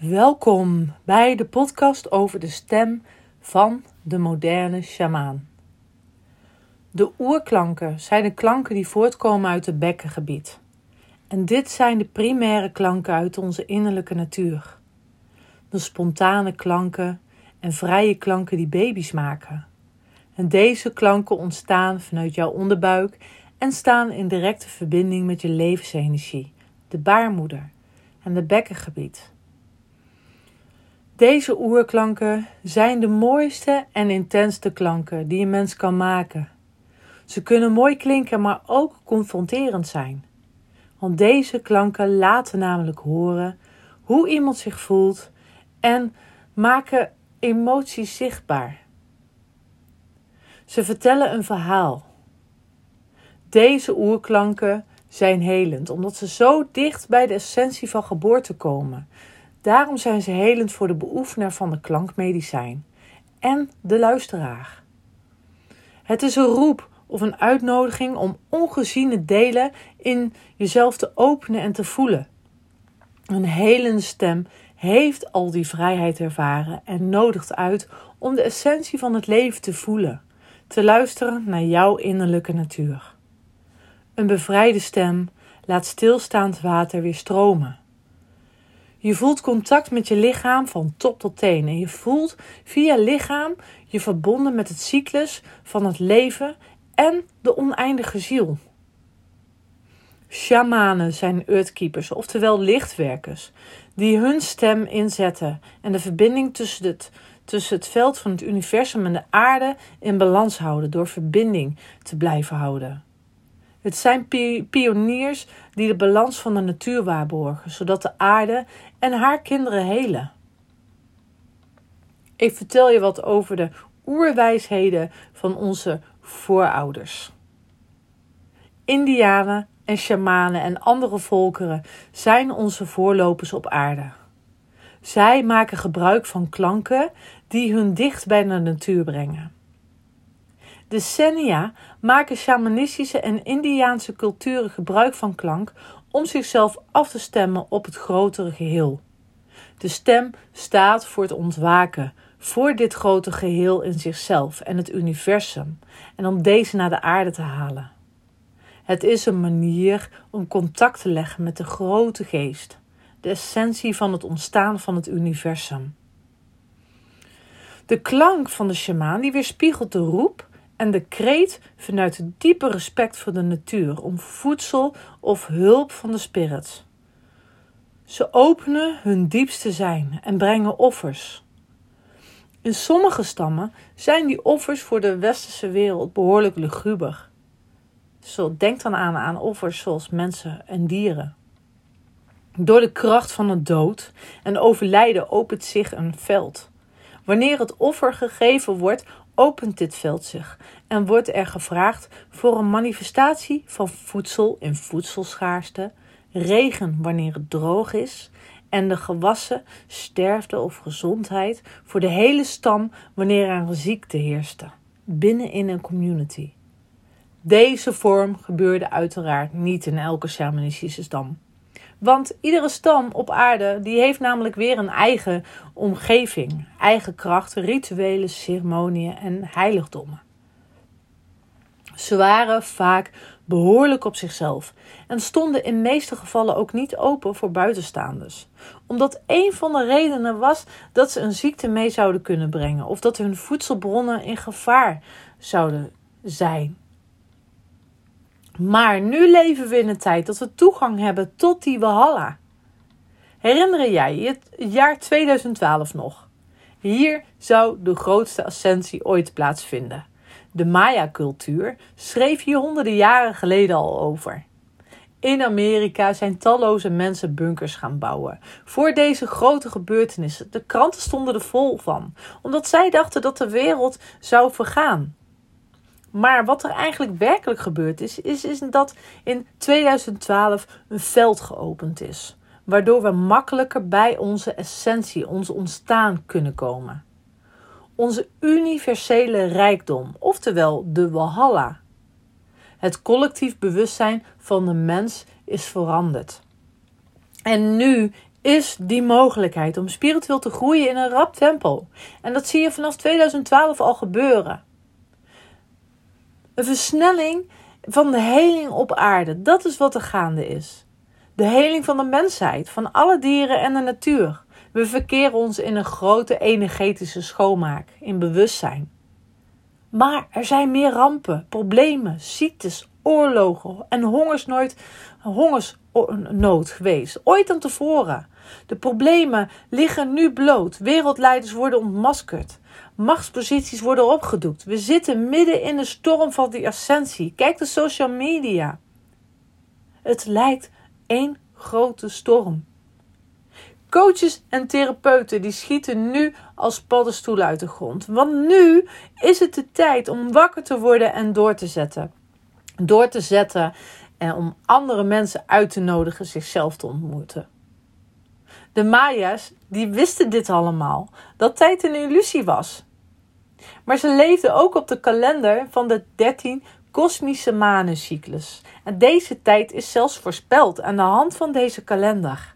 Welkom bij de podcast over de stem van de moderne sjamaan. De oerklanken zijn de klanken die voortkomen uit het bekkengebied. En dit zijn de primaire klanken uit onze innerlijke natuur. De spontane klanken en vrije klanken die baby's maken. En deze klanken ontstaan vanuit jouw onderbuik en staan in directe verbinding met je levensenergie, de baarmoeder en het bekkengebied. Deze oerklanken zijn de mooiste en intensste klanken die een mens kan maken. Ze kunnen mooi klinken, maar ook confronterend zijn. Want deze klanken laten namelijk horen hoe iemand zich voelt en maken emoties zichtbaar. Ze vertellen een verhaal. Deze oerklanken zijn helend, omdat ze zo dicht bij de essentie van geboorte komen. Daarom zijn ze helend voor de beoefenaar van de klankmedicijn en de luisteraar. Het is een roep of een uitnodiging om ongeziene delen in jezelf te openen en te voelen. Een helende stem heeft al die vrijheid ervaren en nodigt uit om de essentie van het leven te voelen, te luisteren naar jouw innerlijke natuur. Een bevrijde stem laat stilstaand water weer stromen. Je voelt contact met je lichaam van top tot teen en je voelt via lichaam je verbonden met het cyclus van het leven en de oneindige ziel. Shamanen zijn earthkeepers, oftewel lichtwerkers, die hun stem inzetten en de verbinding tussen het, tussen het veld van het universum en de aarde in balans houden door verbinding te blijven houden. Het zijn pioniers die de balans van de natuur waarborgen, zodat de aarde en haar kinderen helen. Ik vertel je wat over de oerwijsheden van onze voorouders. Indianen en shamanen en andere volkeren zijn onze voorlopers op aarde. Zij maken gebruik van klanken die hun dicht bij de natuur brengen. Decennia maken shamanistische en Indiaanse culturen gebruik van klank om zichzelf af te stemmen op het grotere geheel. De stem staat voor het ontwaken, voor dit grote geheel in zichzelf en het universum, en om deze naar de aarde te halen. Het is een manier om contact te leggen met de grote geest, de essentie van het ontstaan van het universum. De klank van de shamaan die weerspiegelt de roep en de kreet vanuit het diepe respect voor de natuur om voedsel of hulp van de spirits. Ze openen hun diepste zijn en brengen offers. In sommige stammen zijn die offers voor de westerse wereld behoorlijk luguber. Zo, denk dan aan, aan offers zoals mensen en dieren. Door de kracht van het dood en overlijden opent zich een veld. Wanneer het offer gegeven wordt, opent dit veld zich en wordt er gevraagd voor een manifestatie van voedsel in voedselschaarste, regen wanneer het droog is en de gewassen sterfte of gezondheid voor de hele stam wanneer er een ziekte heerste, binnen in een community. Deze vorm gebeurde uiteraard niet in elke shamanistische stam. Want iedere stam op aarde die heeft namelijk weer een eigen omgeving, eigen krachten, rituelen, ceremonieën en heiligdommen. Ze waren vaak behoorlijk op zichzelf en stonden in meeste gevallen ook niet open voor buitenstaanders. Omdat een van de redenen was dat ze een ziekte mee zouden kunnen brengen of dat hun voedselbronnen in gevaar zouden zijn. Maar nu leven we in een tijd dat we toegang hebben tot die Walhalla. Herinner jij je het jaar 2012 nog? Hier zou de grootste ascensie ooit plaatsvinden. De Maya-cultuur schreef hier honderden jaren geleden al over. In Amerika zijn talloze mensen bunkers gaan bouwen voor deze grote gebeurtenissen. De kranten stonden er vol van, omdat zij dachten dat de wereld zou vergaan. Maar wat er eigenlijk werkelijk gebeurd is, is, is dat in 2012 een veld geopend is. Waardoor we makkelijker bij onze essentie, ons ontstaan kunnen komen. Onze universele rijkdom, oftewel de Walhalla. Het collectief bewustzijn van de mens is veranderd. En nu is die mogelijkheid om spiritueel te groeien in een rap tempo. En dat zie je vanaf 2012 al gebeuren. Een versnelling van de heling op aarde. Dat is wat er gaande is. De heling van de mensheid, van alle dieren en de natuur. We verkeren ons in een grote energetische schoonmaak, in bewustzijn. Maar er zijn meer rampen, problemen, ziektes, oorlogen en hongersnood, hongersnood geweest. Ooit dan tevoren. De problemen liggen nu bloot. Wereldleiders worden ontmaskerd. Machtsposities worden opgedoekt. We zitten midden in de storm van die ascensie. Kijk de social media. Het lijkt één grote storm. Coaches en therapeuten die schieten nu als paddenstoelen uit de grond. Want nu is het de tijd om wakker te worden en door te zetten. Door te zetten en om andere mensen uit te nodigen zichzelf te ontmoeten. De Maya's die wisten dit allemaal, dat tijd een illusie was. Maar ze leefden ook op de kalender van de 13 kosmische manencyclus. En deze tijd is zelfs voorspeld aan de hand van deze kalender.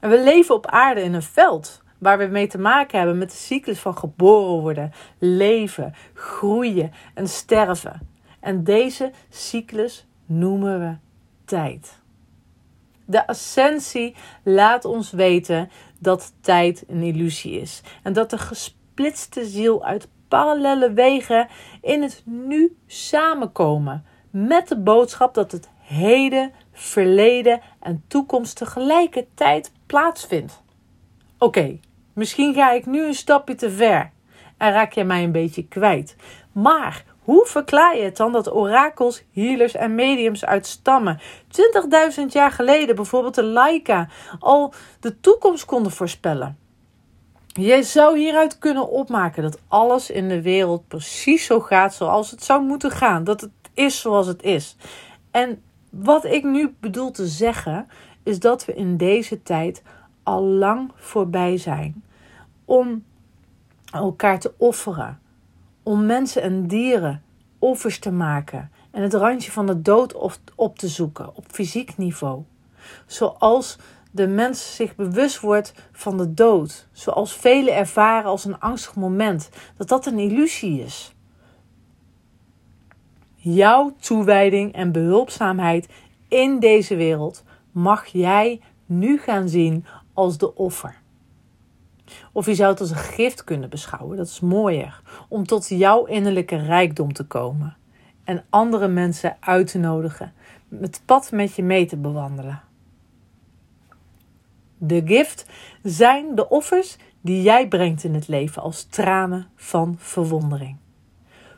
En we leven op aarde in een veld waar we mee te maken hebben met de cyclus van geboren worden, leven, groeien en sterven. En deze cyclus noemen we tijd. De ascensie laat ons weten dat tijd een illusie is en dat de gesplitste ziel uit parallele wegen in het nu samenkomen met de boodschap dat het heden, verleden en toekomst tegelijkertijd plaatsvindt. Oké, misschien ga ik nu een stapje te ver en raak je mij een beetje kwijt. Maar hoe verklaar je het dan dat orakels, healers en mediums uit stammen 20.000 jaar geleden, bijvoorbeeld de Laika, al de toekomst konden voorspellen? Je zou hieruit kunnen opmaken dat alles in de wereld precies zo gaat zoals het zou moeten gaan. Dat het is zoals het is. En wat ik nu bedoel te zeggen, is dat we in deze tijd al lang voorbij zijn om elkaar te offeren, om mensen en dieren offers te maken en het randje van de dood op te zoeken op fysiek niveau. Zoals de mens zich bewust wordt van de dood, zoals velen ervaren als een angstig moment, dat dat een illusie is. Jouw toewijding en behulpzaamheid in deze wereld mag jij nu gaan zien als de offer. Of je zou het als een gift kunnen beschouwen, dat is mooier, om tot jouw innerlijke rijkdom te komen en andere mensen uit te nodigen, het pad met je mee te bewandelen. De gift zijn de offers die jij brengt in het leven als tranen van verwondering.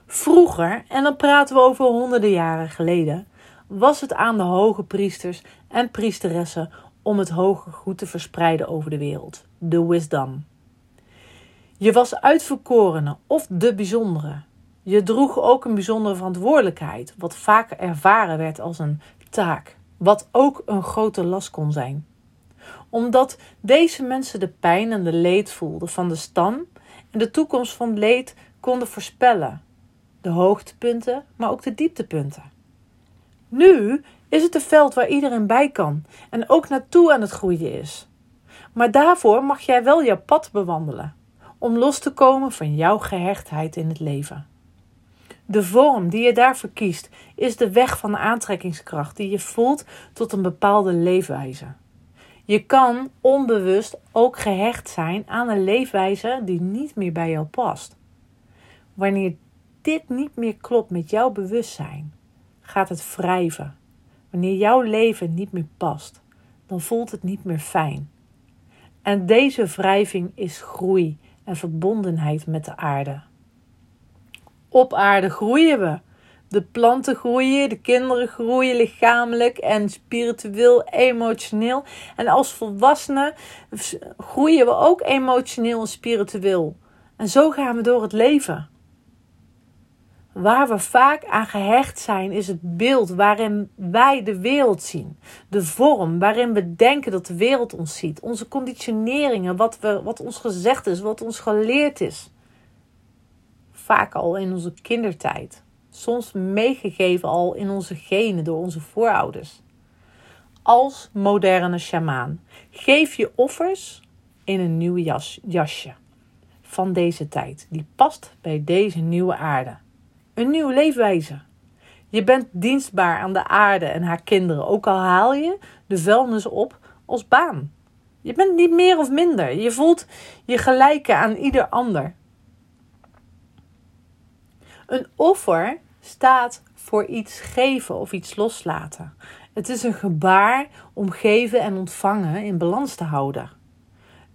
Vroeger, en dan praten we over honderden jaren geleden, was het aan de hoge priesters en priesteressen om het hoge goed te verspreiden over de wereld, de wisdom. Je was uitverkorene of de bijzondere. Je droeg ook een bijzondere verantwoordelijkheid, wat vaak ervaren werd als een taak, wat ook een grote last kon zijn omdat deze mensen de pijn en de leed voelden van de stam en de toekomst van leed konden voorspellen. De hoogtepunten, maar ook de dieptepunten. Nu is het een veld waar iedereen bij kan en ook naartoe aan het groeien is. Maar daarvoor mag jij wel jouw pad bewandelen om los te komen van jouw gehechtheid in het leven. De vorm die je daarvoor kiest is de weg van de aantrekkingskracht die je voelt tot een bepaalde leefwijze. Je kan onbewust ook gehecht zijn aan een leefwijze die niet meer bij jou past. Wanneer dit niet meer klopt met jouw bewustzijn, gaat het wrijven. Wanneer jouw leven niet meer past, dan voelt het niet meer fijn. En deze wrijving is groei en verbondenheid met de aarde. Op aarde groeien we. De planten groeien, de kinderen groeien lichamelijk en spiritueel, emotioneel. En als volwassenen groeien we ook emotioneel en spiritueel. En zo gaan we door het leven. Waar we vaak aan gehecht zijn, is het beeld waarin wij de wereld zien. De vorm waarin we denken dat de wereld ons ziet. Onze conditioneringen, wat, we, wat ons gezegd is, wat ons geleerd is. Vaak al in onze kindertijd soms meegegeven al in onze genen door onze voorouders. als moderne sjamaan. Geef je offers in een nieuw jas, jasje van deze tijd. Die past bij deze nieuwe aarde. Een nieuwe leefwijze. Je bent dienstbaar aan de aarde en haar kinderen, ook al haal je de vuilnis op als baan. Je bent niet meer of minder. Je voelt je gelijke aan ieder ander. Een offer staat voor iets geven of iets loslaten. Het is een gebaar om geven en ontvangen in balans te houden.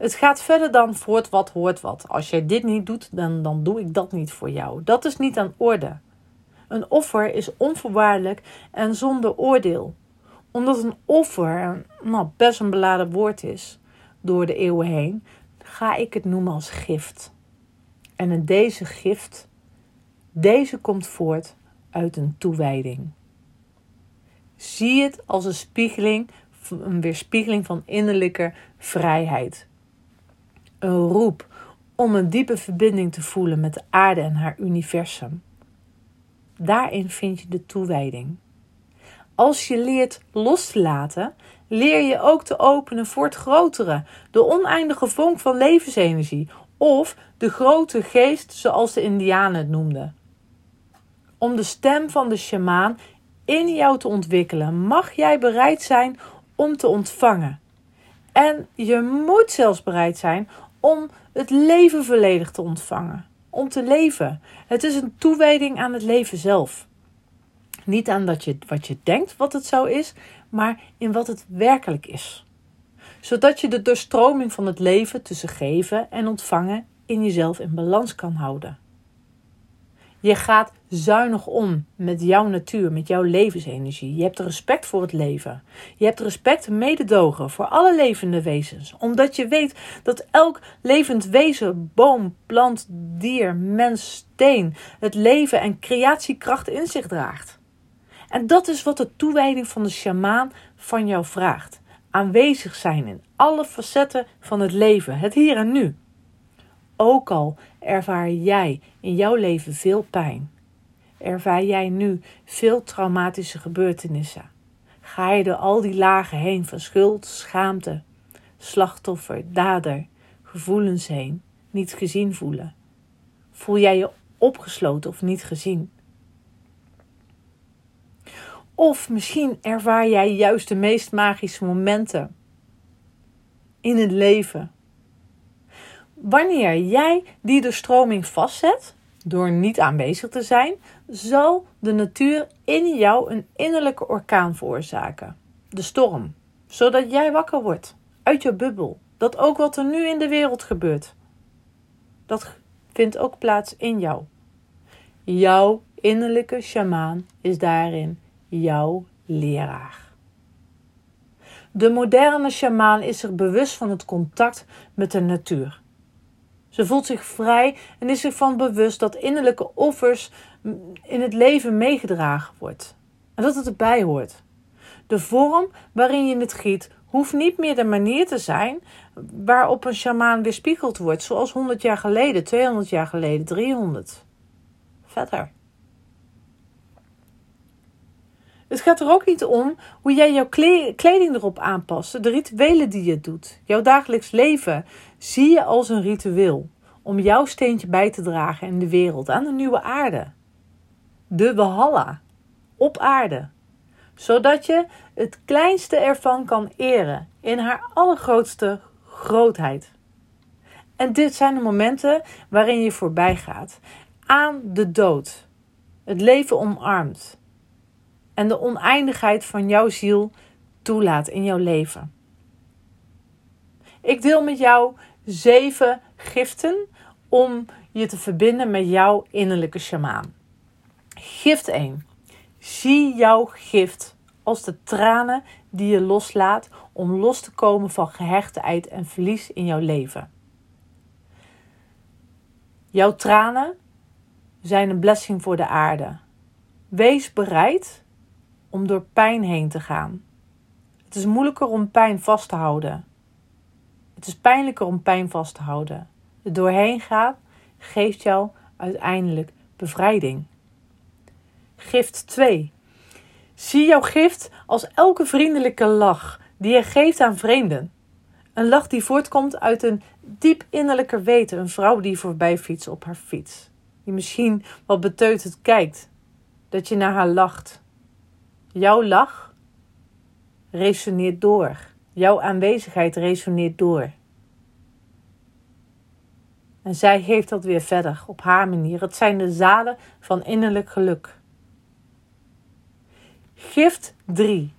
Het gaat verder dan voort wat hoort wat. Als jij dit niet doet, dan, dan doe ik dat niet voor jou. Dat is niet aan orde. Een offer is onvoorwaardelijk en zonder oordeel. Omdat een offer nou, best een beladen woord is door de eeuwen heen, ga ik het noemen als gift. En in deze gift, deze komt voort uit een toewijding. Zie het als een spiegeling, een weerspiegeling van innerlijke vrijheid. Een roep om een diepe verbinding te voelen met de aarde en haar universum. Daarin vind je de toewijding. Als je leert los te laten, leer je ook te openen voor het grotere, de oneindige vonk van levensenergie of de grote geest, zoals de Indianen het noemden. Om de stem van de sjamaan in jou te ontwikkelen, mag jij bereid zijn om te ontvangen. En je moet zelfs bereid zijn om het leven volledig te ontvangen. Om te leven. Het is een toewijding aan het leven zelf. Niet aan dat je, wat je denkt wat het zo is, maar in wat het werkelijk is. Zodat je de doorstroming van het leven tussen geven en ontvangen in jezelf in balans kan houden. Je gaat zuinig om met jouw natuur, met jouw levensenergie. Je hebt respect voor het leven. Je hebt respect en mededogen voor alle levende wezens. Omdat je weet dat elk levend wezen, boom, plant, dier, mens, steen, het leven en creatiekracht in zich draagt. En dat is wat de toewijding van de sjamaan van jou vraagt. Aanwezig zijn in alle facetten van het leven, het hier en nu. Ook al ervaar jij in jouw leven veel pijn, ervaar jij nu veel traumatische gebeurtenissen, ga je door al die lagen heen van schuld, schaamte, slachtoffer, dader, gevoelens heen, niet gezien voelen. Voel jij je opgesloten of niet gezien? Of misschien ervaar jij juist de meest magische momenten in het leven. Wanneer jij die de stroming vastzet, door niet aanwezig te zijn, zal de natuur in jou een innerlijke orkaan veroorzaken. De storm. Zodat jij wakker wordt uit je bubbel. Dat ook wat er nu in de wereld gebeurt, dat vindt ook plaats in jou. Jouw innerlijke shamaan is daarin jouw leraar. De moderne sjamaan is zich bewust van het contact met de natuur. Ze voelt zich vrij en is zich van bewust dat innerlijke offers in het leven meegedragen wordt en dat het erbij hoort. De vorm waarin je het giet hoeft niet meer de manier te zijn waarop een sjamaan weerspiegeld wordt, zoals 100 jaar geleden, 200 jaar geleden, 300. Verder. Het gaat er ook niet om hoe jij jouw kleding erop aanpast, de rituelen die je doet. Jouw dagelijks leven zie je als een ritueel om jouw steentje bij te dragen in de wereld, aan de nieuwe aarde. De Walhalla, op aarde. Zodat je het kleinste ervan kan eren in haar allergrootste grootheid. En dit zijn de momenten waarin je voorbij gaat aan de dood, het leven omarmt en de oneindigheid van jouw ziel toelaat in jouw leven. Ik deel met jou zeven giften om je te verbinden met jouw innerlijke shamaan. Gift 1. Zie jouw gift als de tranen die je loslaat om los te komen van gehechtheid en verlies in jouw leven. Jouw tranen zijn een blessing voor de aarde. Wees bereid om door pijn heen te gaan. Het is moeilijker om pijn vast te houden. Het is pijnlijker om pijn vast te houden. Het doorheen gaan geeft jou uiteindelijk bevrijding. Gift 2. Zie jouw gift als elke vriendelijke lach die je geeft aan vreemden. Een lach die voortkomt uit een diep innerlijke weten. Een vrouw die voorbij fietst op haar fiets. Die misschien wat beteuterd kijkt. Dat je naar haar lacht. Jouw lach resoneert door. Jouw aanwezigheid resoneert door. En zij geeft dat weer verder op haar manier. Het zijn de zaden van innerlijk geluk. Gift 3.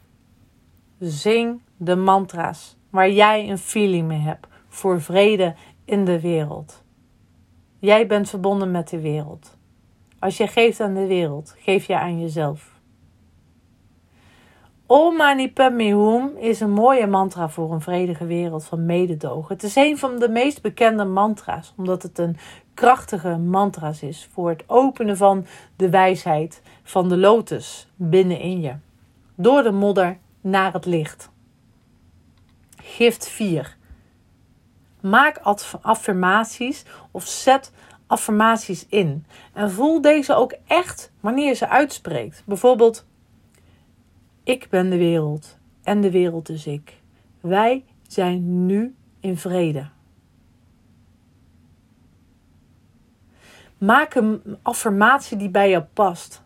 Zing de mantra's waar jij een feeling mee hebt voor vrede in de wereld. Jij bent verbonden met de wereld. Als je geeft aan de wereld, geef je aan jezelf. Om Mani Padme Hum is een mooie mantra voor een vredige wereld van mededogen. Het is een van de meest bekende mantra's, omdat het een krachtige mantra is voor het openen van de wijsheid van de lotus binnenin je. Door de modder naar het licht. Gift 4. Maak affirmaties of zet affirmaties in. En voel deze ook echt wanneer je ze uitspreekt. Bijvoorbeeld ik ben de wereld en de wereld is ik. Wij zijn nu in vrede. Maak een affirmatie die bij je past.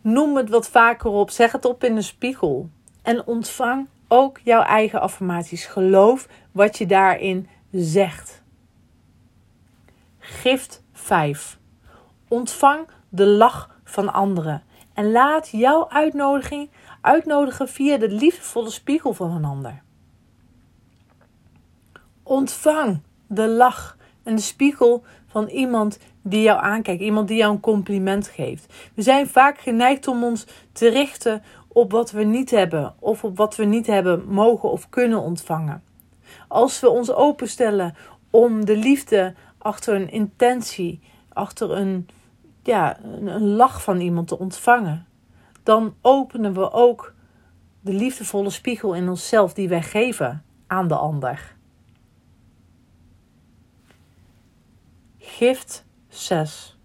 Noem het wat vaker op, zeg het op in de spiegel. En ontvang ook jouw eigen affirmaties. Geloof wat je daarin zegt. Gift 5. Ontvang de lach van anderen. En laat jouw uitnodiging uitnodigen via de liefdevolle spiegel van een ander. Ontvang de lach en de spiegel van iemand die jou aankijkt, iemand die jou een compliment geeft. We zijn vaak geneigd om ons te richten op wat we niet hebben of op wat we niet hebben mogen of kunnen ontvangen. Als we ons openstellen om de liefde achter een intentie, achter een ja, een, lach van iemand te ontvangen, dan openen we ook de liefdevolle spiegel in onszelf die wij geven aan de ander. Gift 6.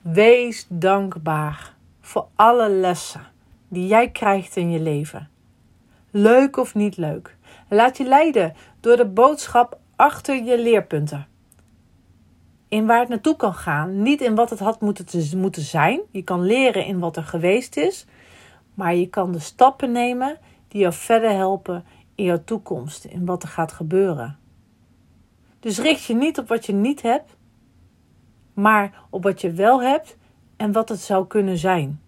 Wees dankbaar voor alle lessen die jij krijgt in je leven. Leuk of niet leuk. Laat je leiden door de boodschap achter je leerpunten in waar het naartoe kan gaan. Niet in wat het had moeten, moeten zijn. Je kan leren in wat er geweest is. Maar je kan de stappen nemen die jou verder helpen in jouw toekomst. In wat er gaat gebeuren. Dus richt je niet op wat je niet hebt. Maar op wat je wel hebt en wat het zou kunnen zijn.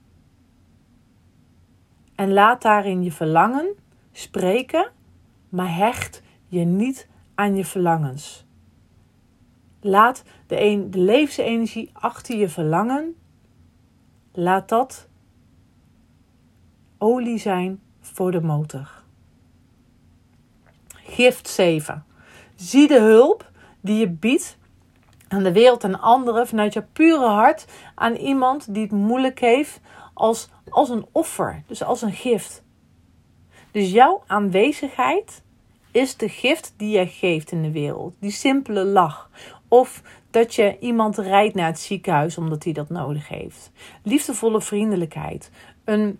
En laat daarin je verlangen spreken, maar hecht je niet aan je verlangens. Laat de, een, de levensenergie achter je verlangen. Laat dat olie zijn voor de motor. Gift 7. Zie de hulp die je biedt aan de wereld en anderen vanuit je pure hart aan iemand die het moeilijk heeft als, als een offer, dus als een gift. Dus jouw aanwezigheid is de gift die je geeft in de wereld. Die simpele lach. Of dat je iemand rijdt naar het ziekenhuis omdat hij dat nodig heeft. Liefdevolle vriendelijkheid. Een,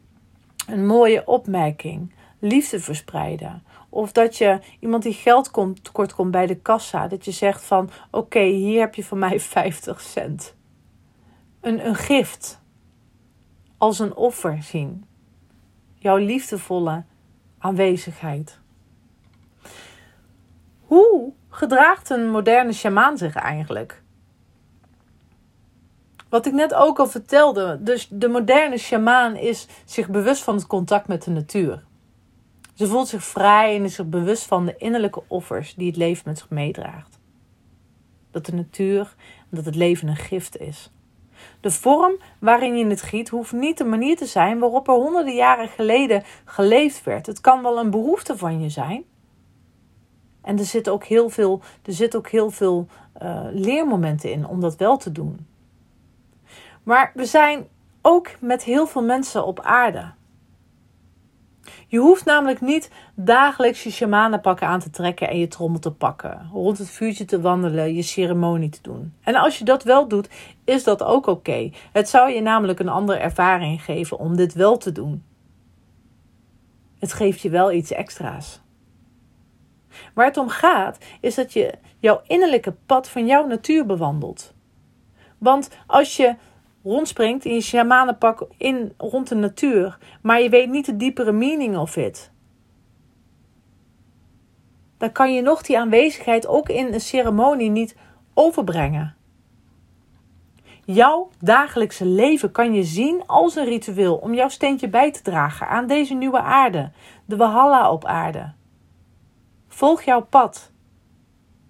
een mooie opmerking. Liefde verspreiden. Of dat je iemand die geld komt, tekort komt bij de kassa. Dat je zegt van oké, hier heb je van mij 50 cent. Een, een gift. Als een offer zien. Jouw liefdevolle aanwezigheid. Hoe gedraagt een moderne shamaan zich eigenlijk? Wat ik net ook al vertelde, dus de moderne shamaan is zich bewust van het contact met de natuur. Ze voelt zich vrij en is zich bewust van de innerlijke offers die het leven met zich meedraagt. Dat de natuur dat het leven een gift is. De vorm waarin je het giet hoeft niet de manier te zijn waarop er honderden jaren geleden geleefd werd. Het kan wel een behoefte van je zijn, en er zitten ook heel veel, er zit ook heel veel uh, leermomenten in om dat wel te doen. Maar we zijn ook met heel veel mensen op aarde. Je hoeft namelijk niet dagelijks je shamanenpakken aan te trekken en je trommel te pakken, rond het vuurtje te wandelen, je ceremonie te doen. En als je dat wel doet, is dat ook oké. Het zou je namelijk een andere ervaring geven om dit wel te doen. Het geeft je wel iets extra's. Waar het om gaat, is dat je jouw innerlijke pad van jouw natuur bewandelt. Want als je rondspringt in je shamanenpak in, rond de natuur, maar je weet niet de diepere meaning of it, dan kan je nog die aanwezigheid ook in een ceremonie niet overbrengen. Jouw dagelijkse leven kan je zien als een ritueel om jouw steentje bij te dragen aan deze nieuwe aarde, de Walhalla op aarde. Volg jouw pad.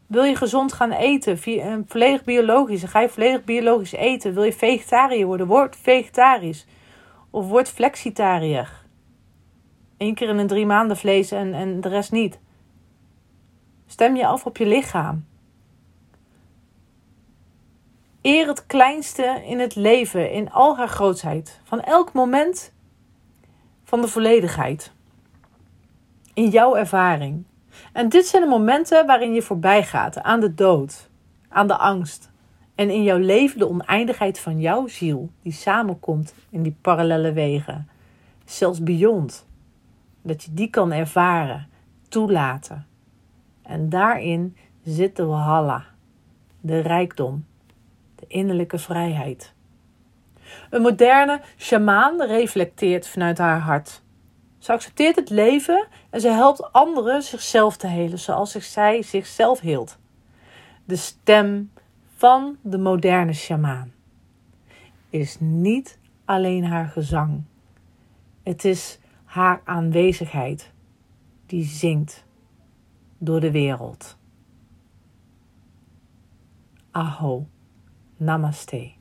Wil je gezond gaan eten, volledig biologisch, ga je volledig biologisch eten. Wil je vegetariër worden, word vegetarisch. Of word flexitariër. Eén keer in een drie maanden vlees en, en de rest niet. Stem je af op je lichaam. Eer het kleinste in het leven, in al haar grootheid. Van elk moment van de volledigheid. In jouw ervaring. En dit zijn de momenten waarin je voorbij gaat aan de dood, aan de angst. En in jouw leven de oneindigheid van jouw ziel, die samenkomt in die parallele wegen. Zelfs beyond. Dat je die kan ervaren, toelaten. En daarin zit de Walhalla, de rijkdom, de innerlijke vrijheid. Een moderne shamaan reflecteert vanuit haar hart. Ze accepteert het leven en ze helpt anderen zichzelf te helen zoals zij zichzelf hield. De stem van de moderne sjamaan is niet alleen haar gezang. Het is haar aanwezigheid die zingt door de wereld. Aho, namaste.